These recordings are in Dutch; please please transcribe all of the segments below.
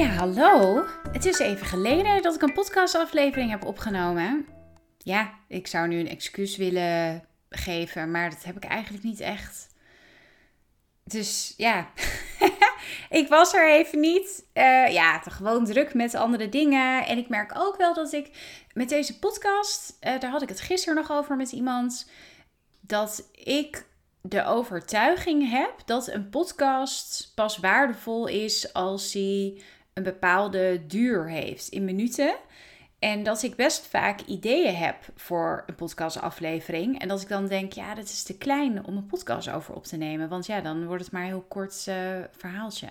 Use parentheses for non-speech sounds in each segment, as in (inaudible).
Ja, hallo. Het is even geleden dat ik een podcastaflevering heb opgenomen. Ja, ik zou nu een excuus willen geven, maar dat heb ik eigenlijk niet echt. Dus ja, (laughs) ik was er even niet. Uh, ja, gewoon druk met andere dingen. En ik merk ook wel dat ik met deze podcast, uh, daar had ik het gisteren nog over met iemand, dat ik de overtuiging heb dat een podcast pas waardevol is als hij een bepaalde duur heeft in minuten. En dat ik best vaak ideeën heb voor een podcastaflevering. En dat ik dan denk, ja, dat is te klein om een podcast over op te nemen. Want ja, dan wordt het maar een heel kort uh, verhaaltje.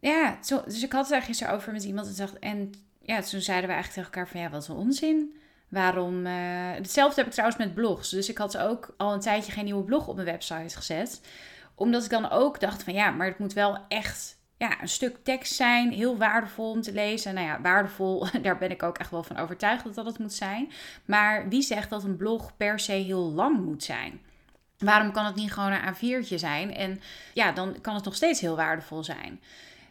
Ja, zo, dus ik had het daar gisteren over met iemand. En, en ja, toen zeiden we eigenlijk tegen elkaar van, ja, wat een onzin. Waarom? Uh, hetzelfde heb ik trouwens met blogs. Dus ik had ook al een tijdje geen nieuwe blog op mijn website gezet. Omdat ik dan ook dacht van, ja, maar het moet wel echt ja, een stuk tekst zijn. Heel waardevol om te lezen. Nou ja, waardevol, (laughs) daar ben ik ook echt wel van overtuigd dat dat het moet zijn. Maar wie zegt dat een blog per se heel lang moet zijn? Waarom kan het niet gewoon een A4'tje zijn? En ja, dan kan het nog steeds heel waardevol zijn.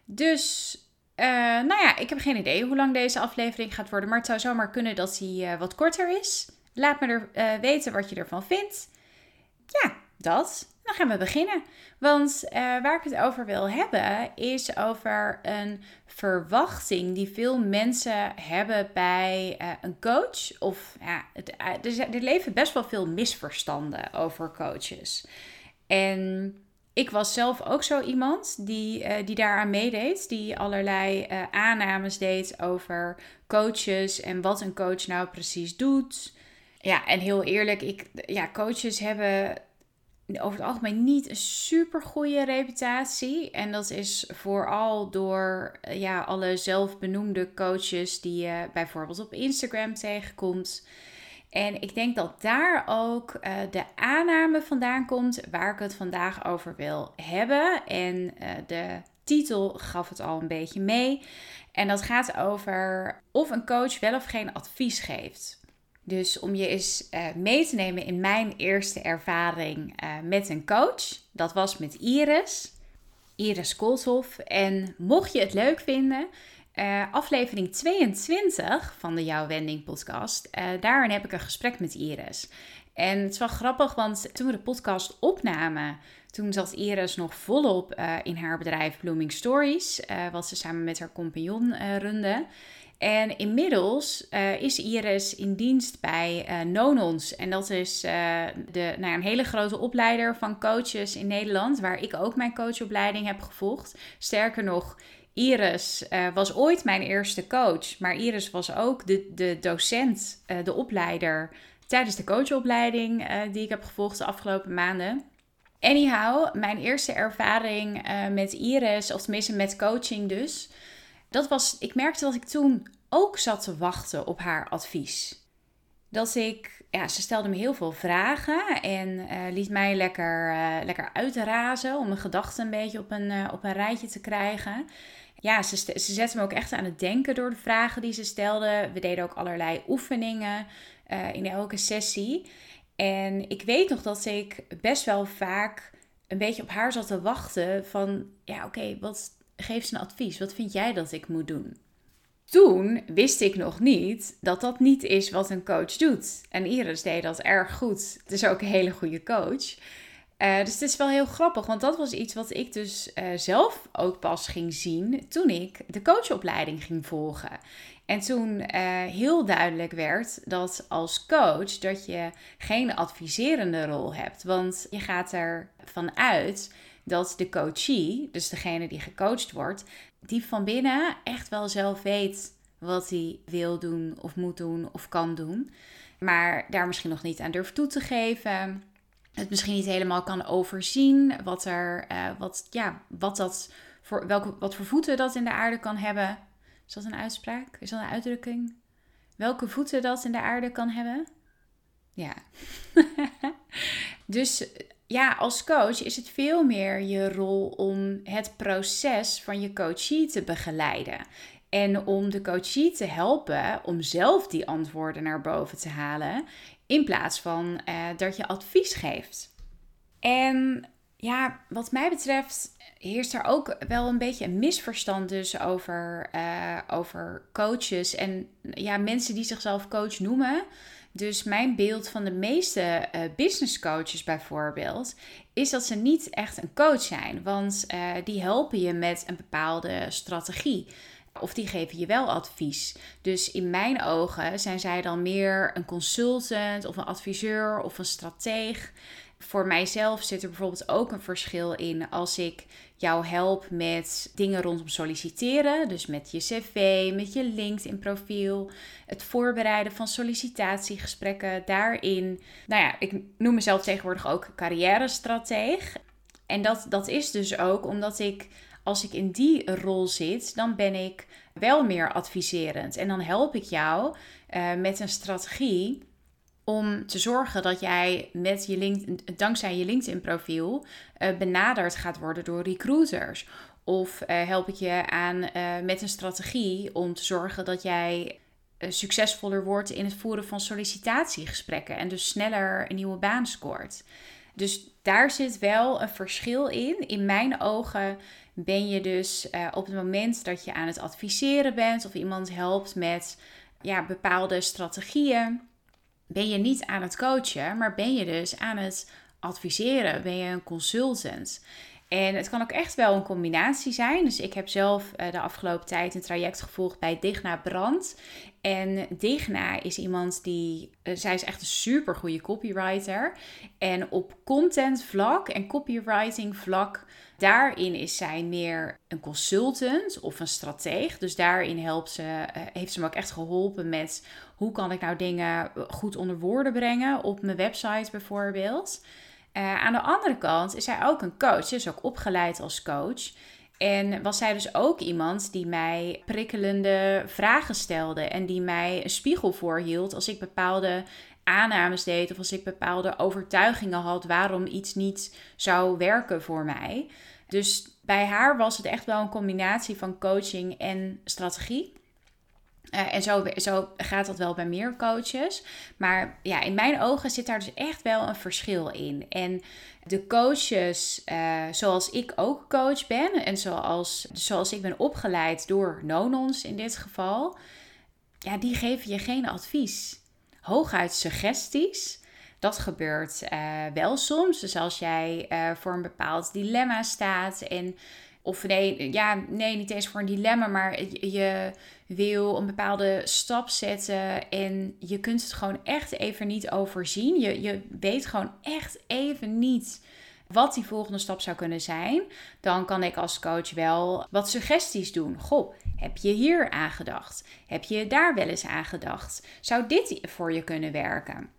Dus, uh, nou ja, ik heb geen idee hoe lang deze aflevering gaat worden. Maar het zou zomaar kunnen dat hij uh, wat korter is. Laat me er uh, weten wat je ervan vindt. Ja, dat. Dan gaan we beginnen. Want uh, waar ik het over wil hebben, is over een verwachting die veel mensen hebben bij uh, een coach. Of ja, uh, er, er leven best wel veel misverstanden over coaches. En ik was zelf ook zo iemand die, die daaraan meedeed. Die allerlei aannames deed over coaches en wat een coach nou precies doet. Ja, en heel eerlijk, ik, ja, coaches hebben over het algemeen niet een super goede reputatie. En dat is vooral door eh, ja, alle zelfbenoemde coaches die je bijvoorbeeld op Instagram tegenkomt. En ik denk dat daar ook uh, de aanname vandaan komt waar ik het vandaag over wil hebben. En uh, de titel gaf het al een beetje mee. En dat gaat over of een coach wel of geen advies geeft. Dus om je eens uh, mee te nemen in mijn eerste ervaring uh, met een coach. Dat was met Iris. Iris Koolshoff. En mocht je het leuk vinden, uh, aflevering 22 van de Jouw Wending podcast. daarin heb ik een gesprek met Iris. En het is wel grappig, want toen we de podcast opnamen, toen zat Iris nog volop in haar bedrijf Blooming Stories, wat ze samen met haar compagnon runde. En inmiddels is Iris in dienst bij Nonons. En dat is de, nou, een hele grote opleider van coaches in Nederland, waar ik ook mijn coachopleiding heb gevolgd. Sterker nog, Iris was ooit mijn eerste coach, maar Iris was ook de, de docent, de opleider tijdens de coachopleiding die ik heb gevolgd de afgelopen maanden. Anyhow, mijn eerste ervaring met Iris, of tenminste met coaching dus dat was, ik merkte dat ik toen ook zat te wachten op haar advies. Dat ik, ja, ze stelde me heel veel vragen en uh, liet mij lekker, uh, lekker uitrazen om mijn gedachten een beetje op een, op een rijtje te krijgen. Ja, ze, ze zette me ook echt aan het denken door de vragen die ze stelde. We deden ook allerlei oefeningen in elke sessie. En ik weet nog dat ik best wel vaak een beetje op haar zat te wachten van, ja oké, wat, geef ze een advies. Wat vind jij dat ik moet doen? Toen wist ik nog niet dat dat niet is wat een coach doet. En Iris deed dat erg goed. Het is ook een hele goede coach. Uh, dus het is wel heel grappig, want dat was iets wat ik dus uh, zelf ook pas ging zien toen ik de coachopleiding ging volgen. En toen uh, heel duidelijk werd dat als coach dat je geen adviserende rol hebt. Want je gaat ervan uit dat de coachie, dus degene die gecoacht wordt, die van binnen echt wel zelf weet wat hij wil doen of moet doen of kan doen. Maar daar misschien nog niet aan durft toe te geven. Het misschien niet helemaal kan overzien wat er, uh, wat, ja, wat dat voor welke, wat voor voeten dat in de aarde kan hebben. Is dat een uitspraak? Is dat een uitdrukking? Welke voeten dat in de aarde kan hebben? Ja. (laughs) dus ja, als coach is het veel meer je rol om het proces van je coachie te begeleiden. En om de coachie te helpen om zelf die antwoorden naar boven te halen. In plaats van uh, dat je advies geeft. En ja, wat mij betreft heerst er ook wel een beetje een misverstand dus over, uh, over coaches en ja, mensen die zichzelf coach noemen. Dus mijn beeld van de meeste uh, business coaches bijvoorbeeld, is dat ze niet echt een coach zijn. Want uh, die helpen je met een bepaalde strategie. Of die geven je wel advies. Dus in mijn ogen zijn zij dan meer een consultant of een adviseur of een strateeg voor mijzelf zit er bijvoorbeeld ook een verschil in als ik jou help met dingen rondom solliciteren. Dus met je cv, met je LinkedIn profiel, het voorbereiden van sollicitatiegesprekken. Daarin, nou ja, ik noem mezelf tegenwoordig ook carrière-strateeg. En dat, dat is dus ook omdat ik, als ik in die rol zit, dan ben ik wel meer adviserend. En dan help ik jou uh, met een strategie om te zorgen dat jij met je LinkedIn, dankzij je LinkedIn profiel uh, benaderd gaat worden door recruiters. Of uh, help ik je aan uh, met een strategie om te zorgen dat jij succesvoller wordt in het voeren van sollicitatiegesprekken en dus sneller een nieuwe baan scoort. Dus daar zit wel een verschil in. In mijn ogen ben je dus op het moment dat je aan het adviseren bent of iemand helpt met ja, bepaalde strategieën ben je niet aan het coachen, maar ben je dus aan het adviseren. Ben je een consultant. En het kan ook echt wel een combinatie zijn. Dus ik heb zelf uh, de afgelopen tijd een traject gevolgd bij Digna Brand. En Digna is iemand die, uh, zij is echt een super goede copywriter. En op content vlak en copywriting vlak, daarin is zij meer een consultant of een strateeg. Dus daarin helpt ze, uh, heeft ze me ook echt geholpen met hoe kan ik nou dingen goed onder woorden brengen op mijn website bijvoorbeeld. Uh, aan de andere kant is zij ook een coach. Ze is ook opgeleid als coach. En was zij dus ook iemand die mij prikkelende vragen stelde en die mij een spiegel voorhield als ik bepaalde aannames deed of als ik bepaalde overtuigingen had waarom iets niet zou werken voor mij. Dus bij haar was het echt wel een combinatie van coaching en strategie. Uh, en zo, zo gaat dat wel bij meer coaches. Maar ja, in mijn ogen zit daar dus echt wel een verschil in. En de coaches, uh, zoals ik ook coach ben en zoals, zoals ik ben opgeleid door Nonons in dit geval, ja, die geven je geen advies. Hooguit suggesties. Dat gebeurt uh, wel soms. Dus als jij voor een bepaald dilemma staat en of nee, ja, nee, niet eens voor een dilemma, maar je wil een bepaalde stap zetten en je kunt het gewoon echt even niet overzien. Je, je weet gewoon echt even niet wat die volgende stap zou kunnen zijn. Dan kan ik als coach wel wat suggesties doen. Goh, heb je hier aan gedacht? Heb je daar wel eens aan gedacht? Zou dit voor je kunnen werken?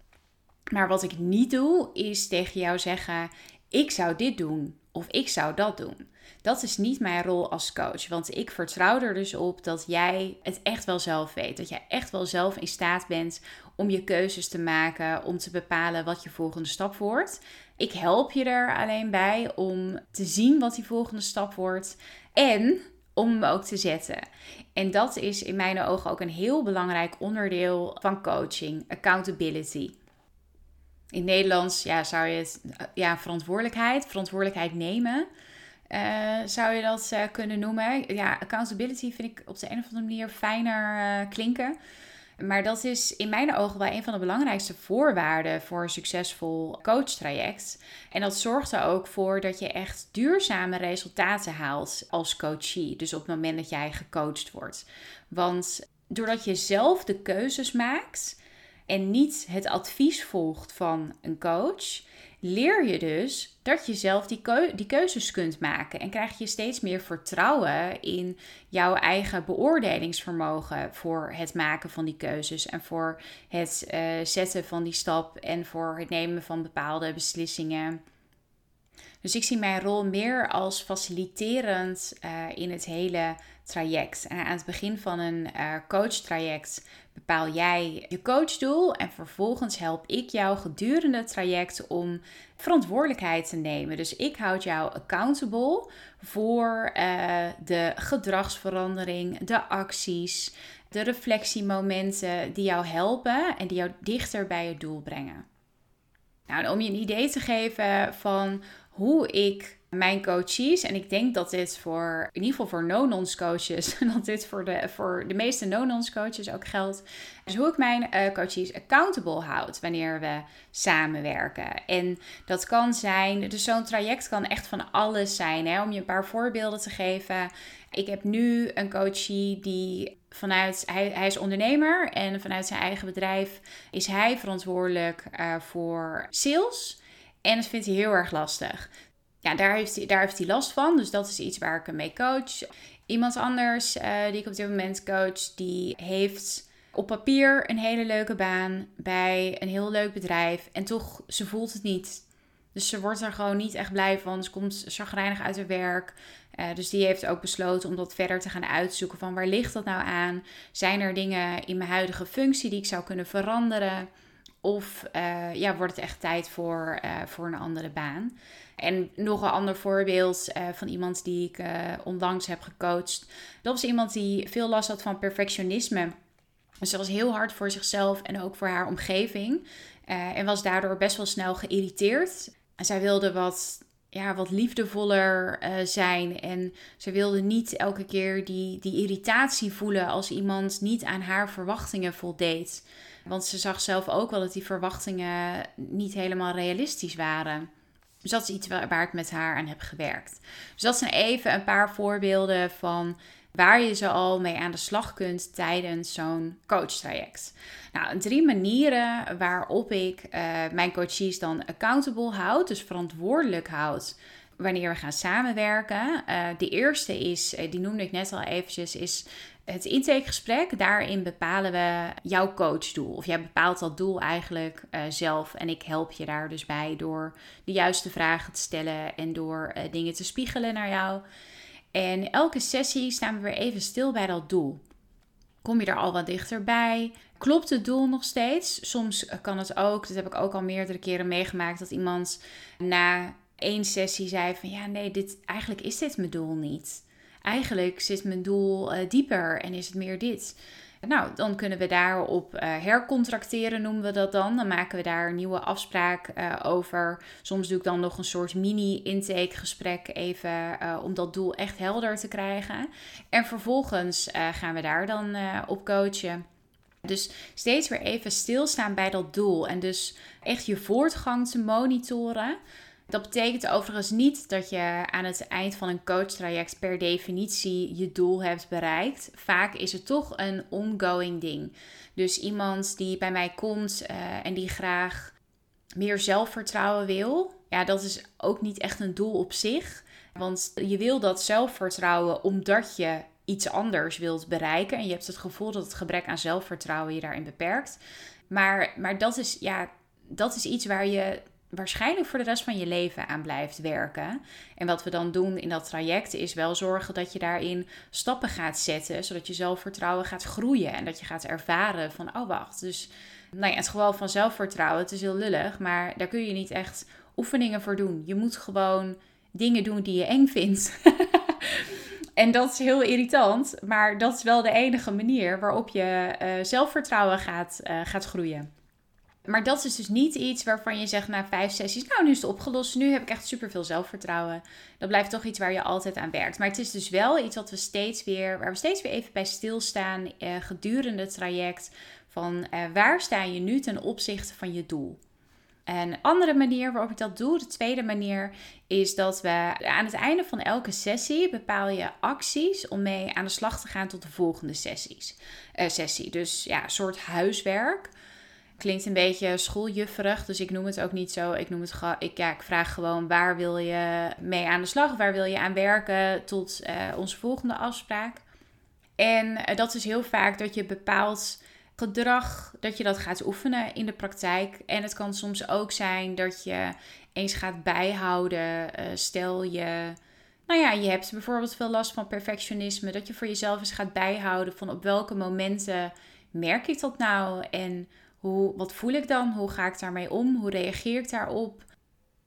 Maar wat ik niet doe, is tegen jou zeggen: ik zou dit doen of ik zou dat doen. Dat is niet mijn rol als coach. Want ik vertrouw er dus op dat jij het echt wel zelf weet. Dat jij echt wel zelf in staat bent om je keuzes te maken. Om te bepalen wat je volgende stap wordt. Ik help je er alleen bij om te zien wat die volgende stap wordt. En om hem ook te zetten. En dat is in mijn ogen ook een heel belangrijk onderdeel van coaching: accountability. In Nederlands ja, zou je het ja, verantwoordelijkheid, verantwoordelijkheid nemen. Uh, zou je dat uh, kunnen noemen? Ja, accountability vind ik op de een of andere manier fijner uh, klinken. Maar dat is in mijn ogen wel een van de belangrijkste voorwaarden voor een succesvol coachtraject. En dat zorgt er ook voor dat je echt duurzame resultaten haalt als coachie. Dus op het moment dat jij gecoacht wordt. Want doordat je zelf de keuzes maakt en niet het advies volgt van een coach, leer je dus dat je zelf die, die keuzes kunt maken. En krijg je steeds meer vertrouwen in jouw eigen beoordelingsvermogen voor het maken van die keuzes. En voor het uh, zetten van die stap en voor het nemen van bepaalde beslissingen. Dus ik zie mijn rol meer als faciliterend uh, in het hele traject. En aan het begin van een uh, coachtraject bepaal jij je coachdoel en vervolgens help ik jou gedurende het traject om verantwoordelijkheid te nemen. Dus ik houd jou accountable voor uh, de gedragsverandering, de acties, de reflectiemomenten die jou helpen en die jou dichter bij je doel brengen. Nou, om je een idee te geven van hoe ik mijn coaches, en ik denk dat dit voor, in ieder geval voor no-nonce coaches, (laughs) dat dit voor de, voor de meeste no-nonce coaches ook geldt. Dus hoe ik mijn uh, coaches accountable houd wanneer we samenwerken. En dat kan zijn, dus zo'n traject kan echt van alles zijn. Hè? Om je een paar voorbeelden te geven. Ik heb nu een coachie die vanuit, hij, hij is ondernemer en vanuit zijn eigen bedrijf is hij verantwoordelijk uh, voor sales. En dat vindt hij heel erg lastig. Ja, daar heeft, hij, daar heeft hij last van. Dus dat is iets waar ik hem mee coach. Iemand anders uh, die ik op dit moment coach, die heeft op papier een hele leuke baan bij een heel leuk bedrijf. En toch, ze voelt het niet. Dus ze wordt er gewoon niet echt blij van. Ze komt chagrijnig uit haar werk. Uh, dus die heeft ook besloten om dat verder te gaan uitzoeken. Van waar ligt dat nou aan? Zijn er dingen in mijn huidige functie die ik zou kunnen veranderen? Of uh, ja, wordt het echt tijd voor, uh, voor een andere baan? En nog een ander voorbeeld uh, van iemand die ik onlangs heb gecoacht. Dat was iemand die veel last had van perfectionisme. Dus ze was heel hard voor zichzelf en ook voor haar omgeving. en was daardoor best wel snel geïrriteerd. En zij wilde wat, ja, wat liefdevoller zijn. En ze wilde niet elke keer die, die irritatie voelen als iemand niet aan haar verwachtingen voldeed. Want ze zag zelf ook wel dat die verwachtingen niet helemaal realistisch waren. Dus dat is iets waar, ik met haar aan heb gewerkt. Dus dat zijn even een paar voorbeelden van waar je ze al mee aan de slag kunt tijdens zo'n coachtraject. Nou, drie manieren waarop ik uh, mijn coaches dan accountable houd, dus verantwoordelijk houd wanneer we gaan samenwerken. Uh, de eerste is, eh, die noemde ik net al eventjes, is het intakegesprek, daarin bepalen we jouw coachdoel. Of jij bepaalt dat doel eigenlijk uh, zelf. En ik help je daar dus bij door de juiste vragen te stellen en door dingen te spiegelen naar jou. En elke sessie staan we weer even stil bij dat doel. Kom je er al wat dichterbij? Klopt het doel nog steeds? Soms kan het ook, dat heb ik ook al meerdere keren meegemaakt, dat iemand na één sessie zei van ja, nee, dit, eigenlijk is dit mijn doel niet eigenlijk zit mijn doel uh, dieper en is het meer dit. Nou, dan kunnen we daarop uh, hercontracteren, noemen we dat dan. Dan maken we daar een nieuwe afspraak uh, over. Soms doe ik dan nog een soort mini-intakegesprek even om dat doel echt helder te krijgen. En vervolgens gaan we daar dan op coachen. Dus steeds weer even stilstaan bij dat doel en dus echt je voortgang te monitoren. Dat betekent overigens niet dat je aan het eind van een coachtraject per definitie je doel hebt bereikt. Vaak is het toch een ongoing ding. Dus iemand die bij mij komt uh, en die graag meer zelfvertrouwen wil, ja, dat is ook niet echt een doel op zich. Want je wil dat zelfvertrouwen omdat je iets anders wilt bereiken. En je hebt het gevoel dat het gebrek aan zelfvertrouwen je daarin beperkt. Maar, maar dat, is, ja, dat is iets waar je waarschijnlijk voor de rest van je leven aan blijft werken. En wat we dan doen in dat traject is wel zorgen dat je daarin stappen gaat zetten, zodat je zelfvertrouwen gaat groeien en dat je gaat ervaren van, oh wacht, dus nou ja, het geval van zelfvertrouwen, het is heel lullig, maar daar kun je niet echt oefeningen voor doen. Je moet gewoon dingen doen die je eng vindt. (laughs) en dat is heel irritant, maar dat is wel de enige manier waarop je uh, zelfvertrouwen gaat, uh, gaat groeien. Maar dat is dus niet iets waarvan je zegt na vijf sessies, nou nu is het opgelost, nu heb ik echt superveel zelfvertrouwen. Dat blijft toch iets waar je altijd aan werkt. Maar het is dus wel iets wat we steeds weer, waar we steeds weer even bij stilstaan eh, gedurende het traject. Van eh, waar sta je nu ten opzichte van je doel? Een andere manier waarop ik dat doe, de tweede manier, is dat we aan het einde van elke sessie bepaal je acties om mee aan de slag te gaan tot de volgende sessies. Uh, sessie. Dus ja, een soort huiswerk. Klinkt een beetje schooljufferig, dus ik noem het ook niet zo. Ik noem het ik, ja, ik vraag gewoon waar wil je mee aan de slag? Waar wil je aan werken tot uh, onze volgende afspraak? En uh, dat is heel vaak dat je bepaalt gedrag, dat je dat gaat oefenen in de praktijk. En het kan soms ook zijn dat je eens gaat bijhouden. Uh, stel je, nou ja, je hebt bijvoorbeeld veel last van perfectionisme. Dat je voor jezelf eens gaat bijhouden van op welke momenten merk ik dat nou? En hoe, wat voel ik dan? Hoe ga ik daarmee om? Hoe reageer ik daarop?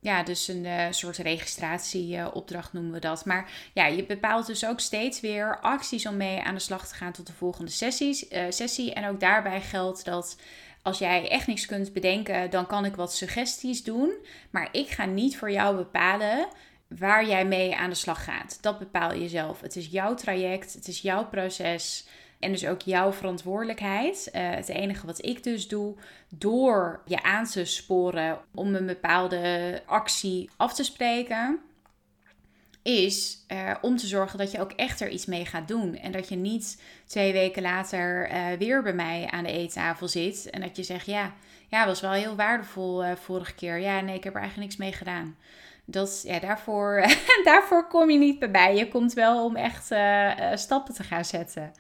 Ja, dus een uh, soort registratieopdracht noemen we dat. Maar ja, je bepaalt dus ook steeds weer acties om mee aan de slag te gaan tot de volgende sessies, uh, sessie. En ook daarbij geldt dat als jij echt niks kunt bedenken, dan kan ik wat suggesties doen. Maar ik ga niet voor jou bepalen waar jij mee aan de slag gaat. Dat bepaal je zelf. Het is jouw traject, het is jouw proces. En dus ook jouw verantwoordelijkheid. Uh, het enige wat ik dus doe, door je aan te sporen om een bepaalde actie af te spreken, is uh, om te zorgen dat je ook echt er iets mee gaat doen. En dat je niet twee weken later uh, weer bij mij aan de eettafel zit. En dat je zegt, ja, ja was wel heel waardevol vorige keer. Ja, nee, ik heb er eigenlijk niks mee gedaan. Dat, ja, daarvoor, (laughs) daarvoor kom je niet bij mij. Je komt wel om echt stappen te gaan zetten.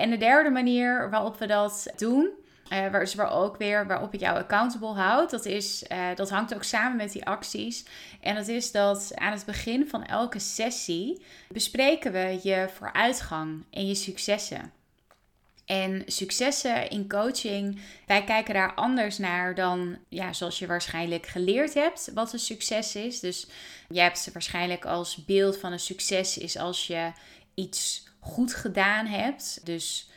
En de derde manier waarop we dat doen, uh, waar, dus waar ook weer waarop ik jou accountable houd. Dat, is, uh, dat hangt ook samen met die acties. En dat is dat aan het begin van elke sessie bespreken we je vooruitgang en je successen. En successen in coaching, wij kijken daar anders naar dan, ja, zoals je waarschijnlijk geleerd hebt, wat een succes is. Dus je hebt waarschijnlijk als beeld van een succes is als je iets goed gedaan hebt. Dus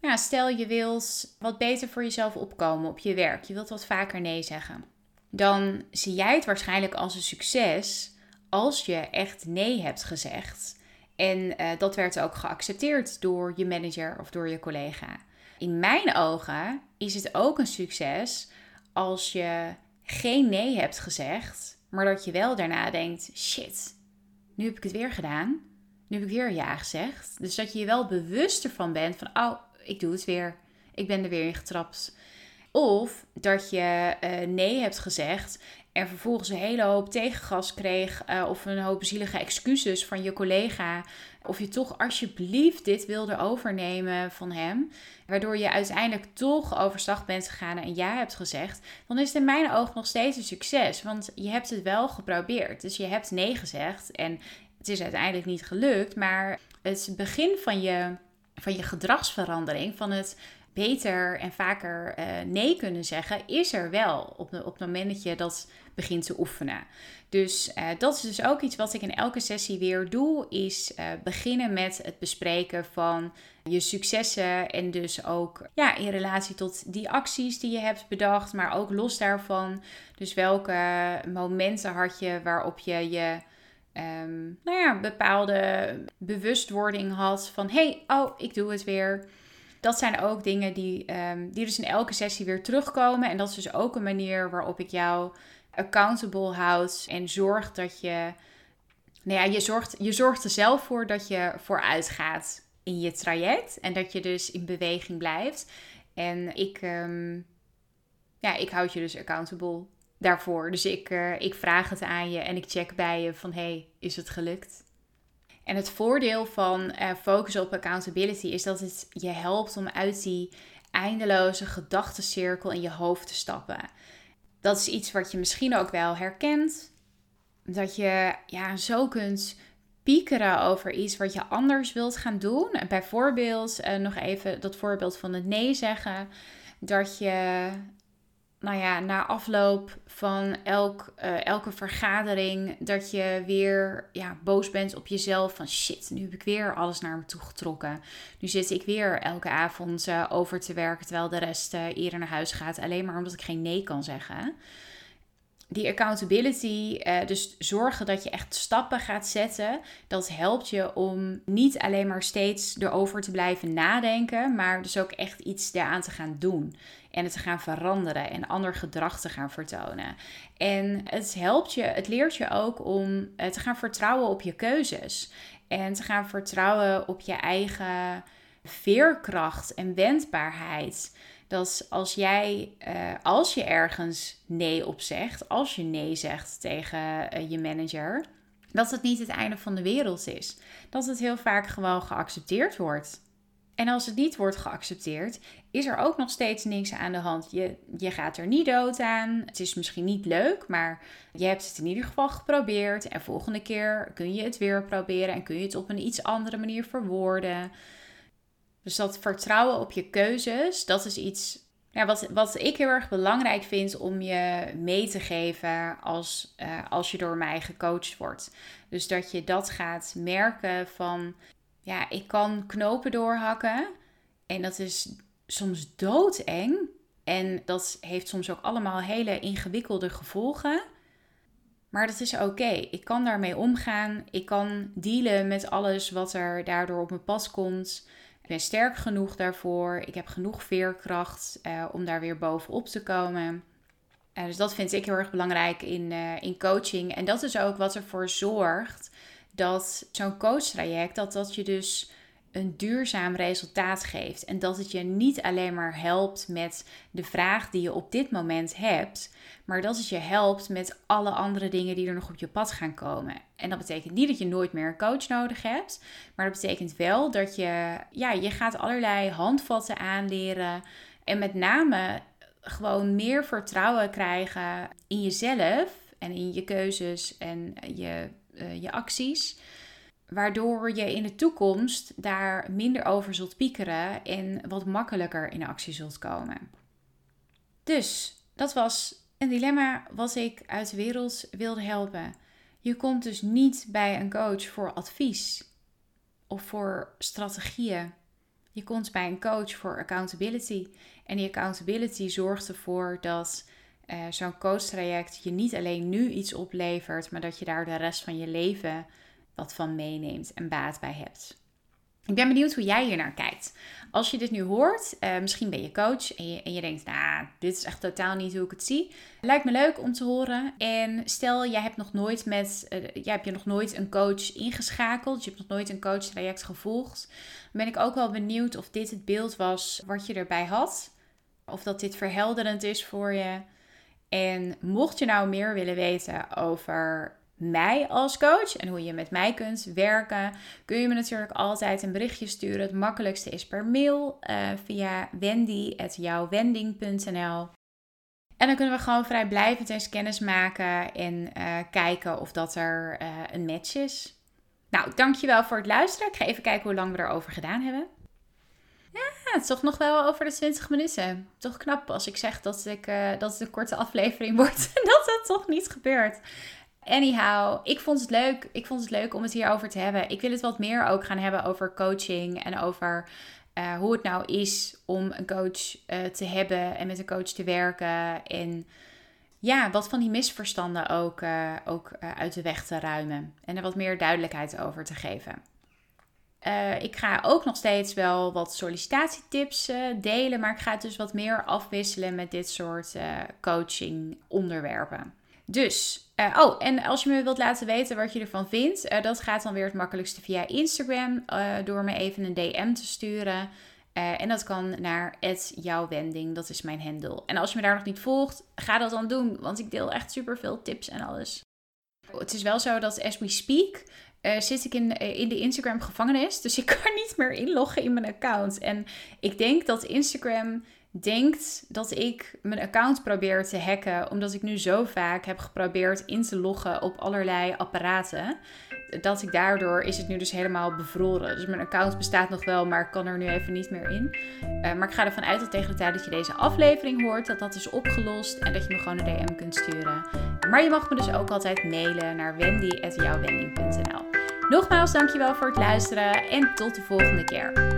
ja, stel je wilt wat beter voor jezelf opkomen op je werk. Je wilt wat vaker nee zeggen. Dan zie jij het waarschijnlijk als een succes als je echt nee hebt gezegd. En uh, dat werd ook geaccepteerd door je manager of door je collega. In mijn ogen is het ook een succes als je geen nee hebt gezegd, maar dat je wel daarna denkt: shit, nu heb ik het weer gedaan. Nu heb ik weer ja gezegd. Dus dat je je wel bewust ervan bent van: oh, ik doe het weer. Ik ben er weer in getrapt. Of dat je uh, nee hebt gezegd en vervolgens een hele hoop tegengas kreeg uh, of een hoop zielige excuses van je collega. Of je toch alsjeblieft dit wilde overnemen van hem. Waardoor je uiteindelijk toch overstag bent gegaan en ja hebt gezegd. Dan is het in mijn ogen nog steeds een succes. Want je hebt het wel geprobeerd. Dus je hebt nee gezegd. En het is uiteindelijk niet gelukt. Maar het begin van je van je gedragsverandering, van het beter en vaker uh, nee kunnen zeggen, is er wel op, op het moment dat je dat begint te oefenen. Dus uh, dat is dus ook iets wat ik in elke sessie weer doe, is uh, beginnen met het bespreken van je successen en dus ook ja, in relatie tot die acties die je hebt bedacht, maar ook los daarvan. Dus welke momenten had je waarop je je um, nou ja, bepaalde bewustwording had van hey, oh, ik doe het weer. Dat zijn ook dingen die, um, die dus in elke sessie weer terugkomen. En dat is dus ook een manier waarop ik jou accountable houd en zorg dat je, nou ja, je zorgt, je zorgt er zelf voor dat je vooruit gaat in je traject en dat je dus in beweging blijft. En ik, um, ja, ik houd je dus accountable daarvoor. Dus ik, uh, ik vraag het aan je en ik check bij je van hey, is het gelukt? En het voordeel van uh, focussen op accountability is dat het je helpt om uit die eindeloze gedachtencirkel in je hoofd te stappen. Dat is iets wat je misschien ook wel herkent. Dat je ja, zo kunt piekeren over iets wat je anders wilt gaan doen. Bijvoorbeeld, uh, nog even dat voorbeeld van het nee zeggen. Dat je nou ja, na afloop van elk, uh, elke vergadering, dat je weer ja, boos bent op jezelf. Van shit, nu heb ik weer alles naar me toe getrokken. Nu zit ik weer elke avond uh, over te werken, terwijl de rest uh, eerder naar huis gaat. Alleen maar omdat ik geen nee kan zeggen. Die accountability, dus zorgen dat je echt stappen gaat zetten, dat helpt je om niet alleen maar steeds erover te blijven nadenken, maar dus ook echt iets daaraan te gaan doen en het te gaan veranderen en ander gedrag te gaan vertonen. En het helpt je, het leert je ook om eh, te gaan vertrouwen op je keuzes en te gaan vertrouwen op je eigen veerkracht en wendbaarheid. Dat als jij, uh, als je ergens nee op zegt, als je nee zegt tegen uh, je manager, dat het niet het einde van de wereld is. Dat het heel vaak gewoon geaccepteerd wordt. En als het niet wordt geaccepteerd, is er ook nog steeds niks aan de hand. Je, je gaat er niet dood aan. Het is misschien niet leuk, maar je hebt het in ieder geval geprobeerd. En volgende keer kun je het weer proberen en kun je het op een iets andere manier verwoorden. Dus dat vertrouwen op je keuzes, dat is iets ja, wat, wat ik heel erg belangrijk vind om je mee te geven als, uh, als je door mij gecoacht wordt. Dus dat je dat gaat merken van ja, ik kan knopen doorhakken. En dat is soms doodeng. En dat heeft soms ook allemaal hele ingewikkelde gevolgen. Maar dat is oké. Ik kan daarmee omgaan. Ik kan dealen met alles wat er daardoor op mijn pad komt. Ik ben sterk genoeg daarvoor. Ik heb genoeg veerkracht uh, om daar weer bovenop te komen. Dus dat vind ik heel erg belangrijk in, uh, in coaching. En dat is ook wat ervoor zorgt dat zo'n coachtraject, dat dat je dus een duurzaam resultaat geeft. En dat het je niet alleen maar helpt met de vraag die je op dit moment hebt, maar dat het je helpt met alle andere dingen die er nog op je pad gaan komen. En dat betekent niet dat je nooit meer een coach nodig hebt, maar dat betekent wel dat je, ja, je gaat allerlei handvatten aanleren en met name gewoon meer vertrouwen krijgen in jezelf en in je keuzes en je, uh, je acties waardoor je in de toekomst daar minder over zult piekeren en wat makkelijker in actie zult komen. Dus dat was een dilemma wat ik uit de wereld wilde helpen. Je komt dus niet bij een coach voor advies of voor strategieën. Je komt bij een coach voor accountability. En die accountability zorgt ervoor dat uh, zo'n coachtraject je niet alleen nu iets oplevert, maar dat je daar de rest van je leven wat van meeneemt en baat bij hebt. Ik ben benieuwd hoe jij hier naar kijkt. Als je dit nu hoort, uh, misschien ben je coach en je, en je denkt, nou, dit is echt totaal niet hoe ik het zie. Lijkt me leuk om te horen. En stel, jij hebt nog nooit met, uh, jij hebt je nog nooit een coach ingeschakeld, je hebt nog nooit een coach traject gevolgd. Ben ik ook wel benieuwd of dit het beeld was wat je erbij had. Of dat dit verhelderend is voor je. En mocht je nou meer willen weten over mij als coach en hoe je met mij kunt werken, kun je me natuurlijk altijd een berichtje sturen. Het makkelijkste is per mail uh, via wendy.jouwwending.nl. En dan kunnen we gewoon vrijblijvend eens kennis maken en uh, kijken of dat er uh, een match is. Nou, dankjewel voor het luisteren. Ik ga even kijken hoe lang we erover gedaan hebben. Ja, het toch nog wel over de 20 minuten. Toch knap als ik zeg dat, ik, dat het een korte aflevering (laughs) wordt. en dat dat toch niet gebeurt. Anyhow, ik vond het leuk. Ik vond het leuk om het hierover te hebben. Ik wil het wat meer ook gaan hebben over coaching en over uh, hoe het nou is om een coach uh, te hebben en met een coach te werken. En ja, wat van die misverstanden ook, ook uit de weg te ruimen. En er wat meer duidelijkheid over te geven. Ik ga ook nog steeds wel wat sollicitatietips delen, maar ik ga het dus wat meer afwisselen met dit soort coaching onderwerpen. Dus, uh, oh, en als je me wilt laten weten wat je ervan vindt, uh, dat gaat dan weer het makkelijkste via Instagram uh, door me even een DM te sturen. en dat kan naar jouwwending, dat is mijn handle. En als je me daar nog niet volgt, ga dat dan doen, want ik deel echt super veel tips en alles. Het is wel zo dat as we speak, zit ik in, in de Instagram gevangenis. Dus ik kan (laughs) niet meer inloggen in mijn account. En ik denk dat Instagram denkt dat ik mijn account probeer te hacken, omdat ik nu zo vaak heb geprobeerd in te loggen op allerlei apparaten, dat ik daardoor is het nu dus helemaal bevroren. Dus mijn account bestaat nog wel, maar kan er nu even niet meer in. Uh, maar ik ga ervan uit dat tegen de tijd dat je deze aflevering hoort, dat dat is opgelost en dat je me gewoon een DM kunt sturen. Maar je mag me dus ook altijd mailen naar wendy.jouwwending.nl. Nogmaals, dankjewel voor het luisteren en tot de volgende keer.